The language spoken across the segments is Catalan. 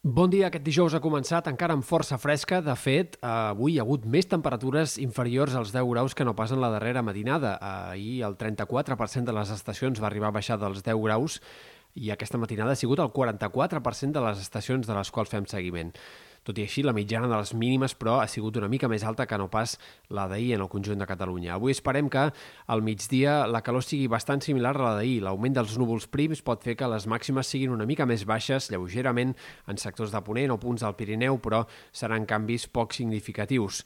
Bon dia, aquest dijous ha començat encara amb força fresca. De fet, avui hi ha hagut més temperatures inferiors als 10 graus que no pas en la darrera matinada. Ahir el 34% de les estacions va arribar a baixar dels 10 graus i aquesta matinada ha sigut el 44% de les estacions de les quals fem seguiment. Tot i així, la mitjana de les mínimes, però, ha sigut una mica més alta que no pas la d'ahir en el conjunt de Catalunya. Avui esperem que al migdia la calor sigui bastant similar a la d'ahir. L'augment dels núvols prims pot fer que les màximes siguin una mica més baixes, lleugerament, en sectors de Ponent o punts del Pirineu, però seran canvis poc significatius.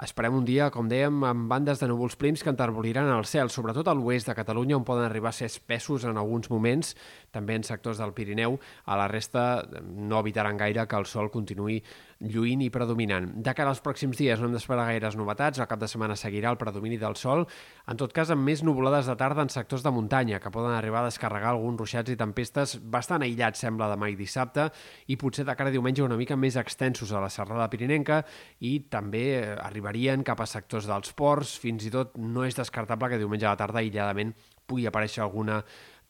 Esperem un dia, com dèiem, amb bandes de núvols prims que entarboliran el cel, sobretot a l'oest de Catalunya, on poden arribar a ser espessos en alguns moments, també en sectors del Pirineu. A la resta no evitaran gaire que el sol continuï lluint i predominant. De cara als pròxims dies no hem d'esperar gaires novetats, el cap de setmana seguirà el predomini del sol, en tot cas amb més nuvolades de tarda en sectors de muntanya, que poden arribar a descarregar alguns ruixats i tempestes bastant aïllats, sembla, demà i dissabte, i potser de cara a diumenge una mica més extensos a la serrada pirinenca i també arribar arribarien cap a sectors dels ports, fins i tot no és descartable que diumenge a la tarda aïlladament pugui aparèixer alguna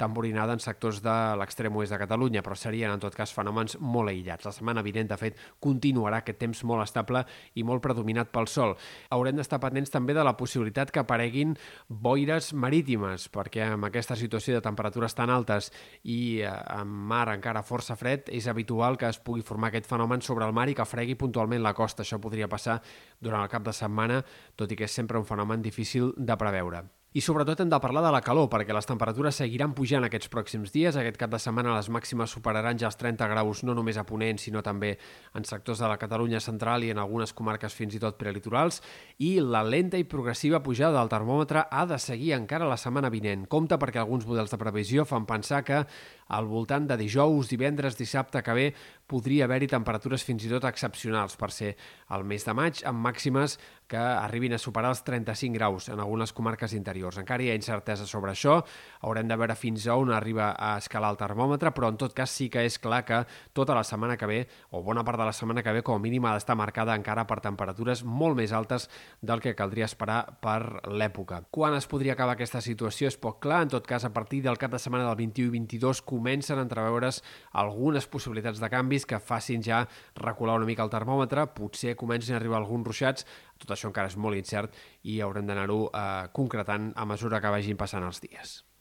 tamborinada en sectors de l'extrem oest de Catalunya, però serien en tot cas fenòmens molt aïllats. La setmana vinent, de fet, continuarà aquest temps molt estable i molt predominat pel sol. Haurem d'estar pendents també de la possibilitat que apareguin boires marítimes, perquè amb aquesta situació de temperatures tan altes i eh, amb mar encara força fred, és habitual que es pugui formar aquest fenomen sobre el mar i que fregui puntualment la costa. Això podria passar durant el cap de setmana, tot i que és sempre un fenomen difícil de preveure. I sobretot hem de parlar de la calor, perquè les temperatures seguiran pujant aquests pròxims dies. Aquest cap de setmana les màximes superaran ja els 30 graus, no només a Ponent, sinó també en sectors de la Catalunya central i en algunes comarques fins i tot prelitorals. I la lenta i progressiva pujada del termòmetre ha de seguir encara la setmana vinent. Compte perquè alguns models de previsió fan pensar que al voltant de dijous, divendres, dissabte que ve podria haver-hi temperatures fins i tot excepcionals per ser el mes de maig, amb màximes que arribin a superar els 35 graus en algunes comarques interiors. Encara hi ha incertesa sobre això, haurem de veure fins a on arriba a escalar el termòmetre, però en tot cas sí que és clar que tota la setmana que ve, o bona part de la setmana que ve, com a mínim ha d'estar marcada encara per temperatures molt més altes del que caldria esperar per l'època. Quan es podria acabar aquesta situació és poc clar, en tot cas a partir del cap de setmana del 21 i 22 comencen a entreveure's algunes possibilitats de canvis que facin ja recular una mica el termòmetre, potser comencin a arribar alguns ruixats, tot això encara és molt incert i haurem d'anar-ho eh, concretant a mesura que vagin passant els dies.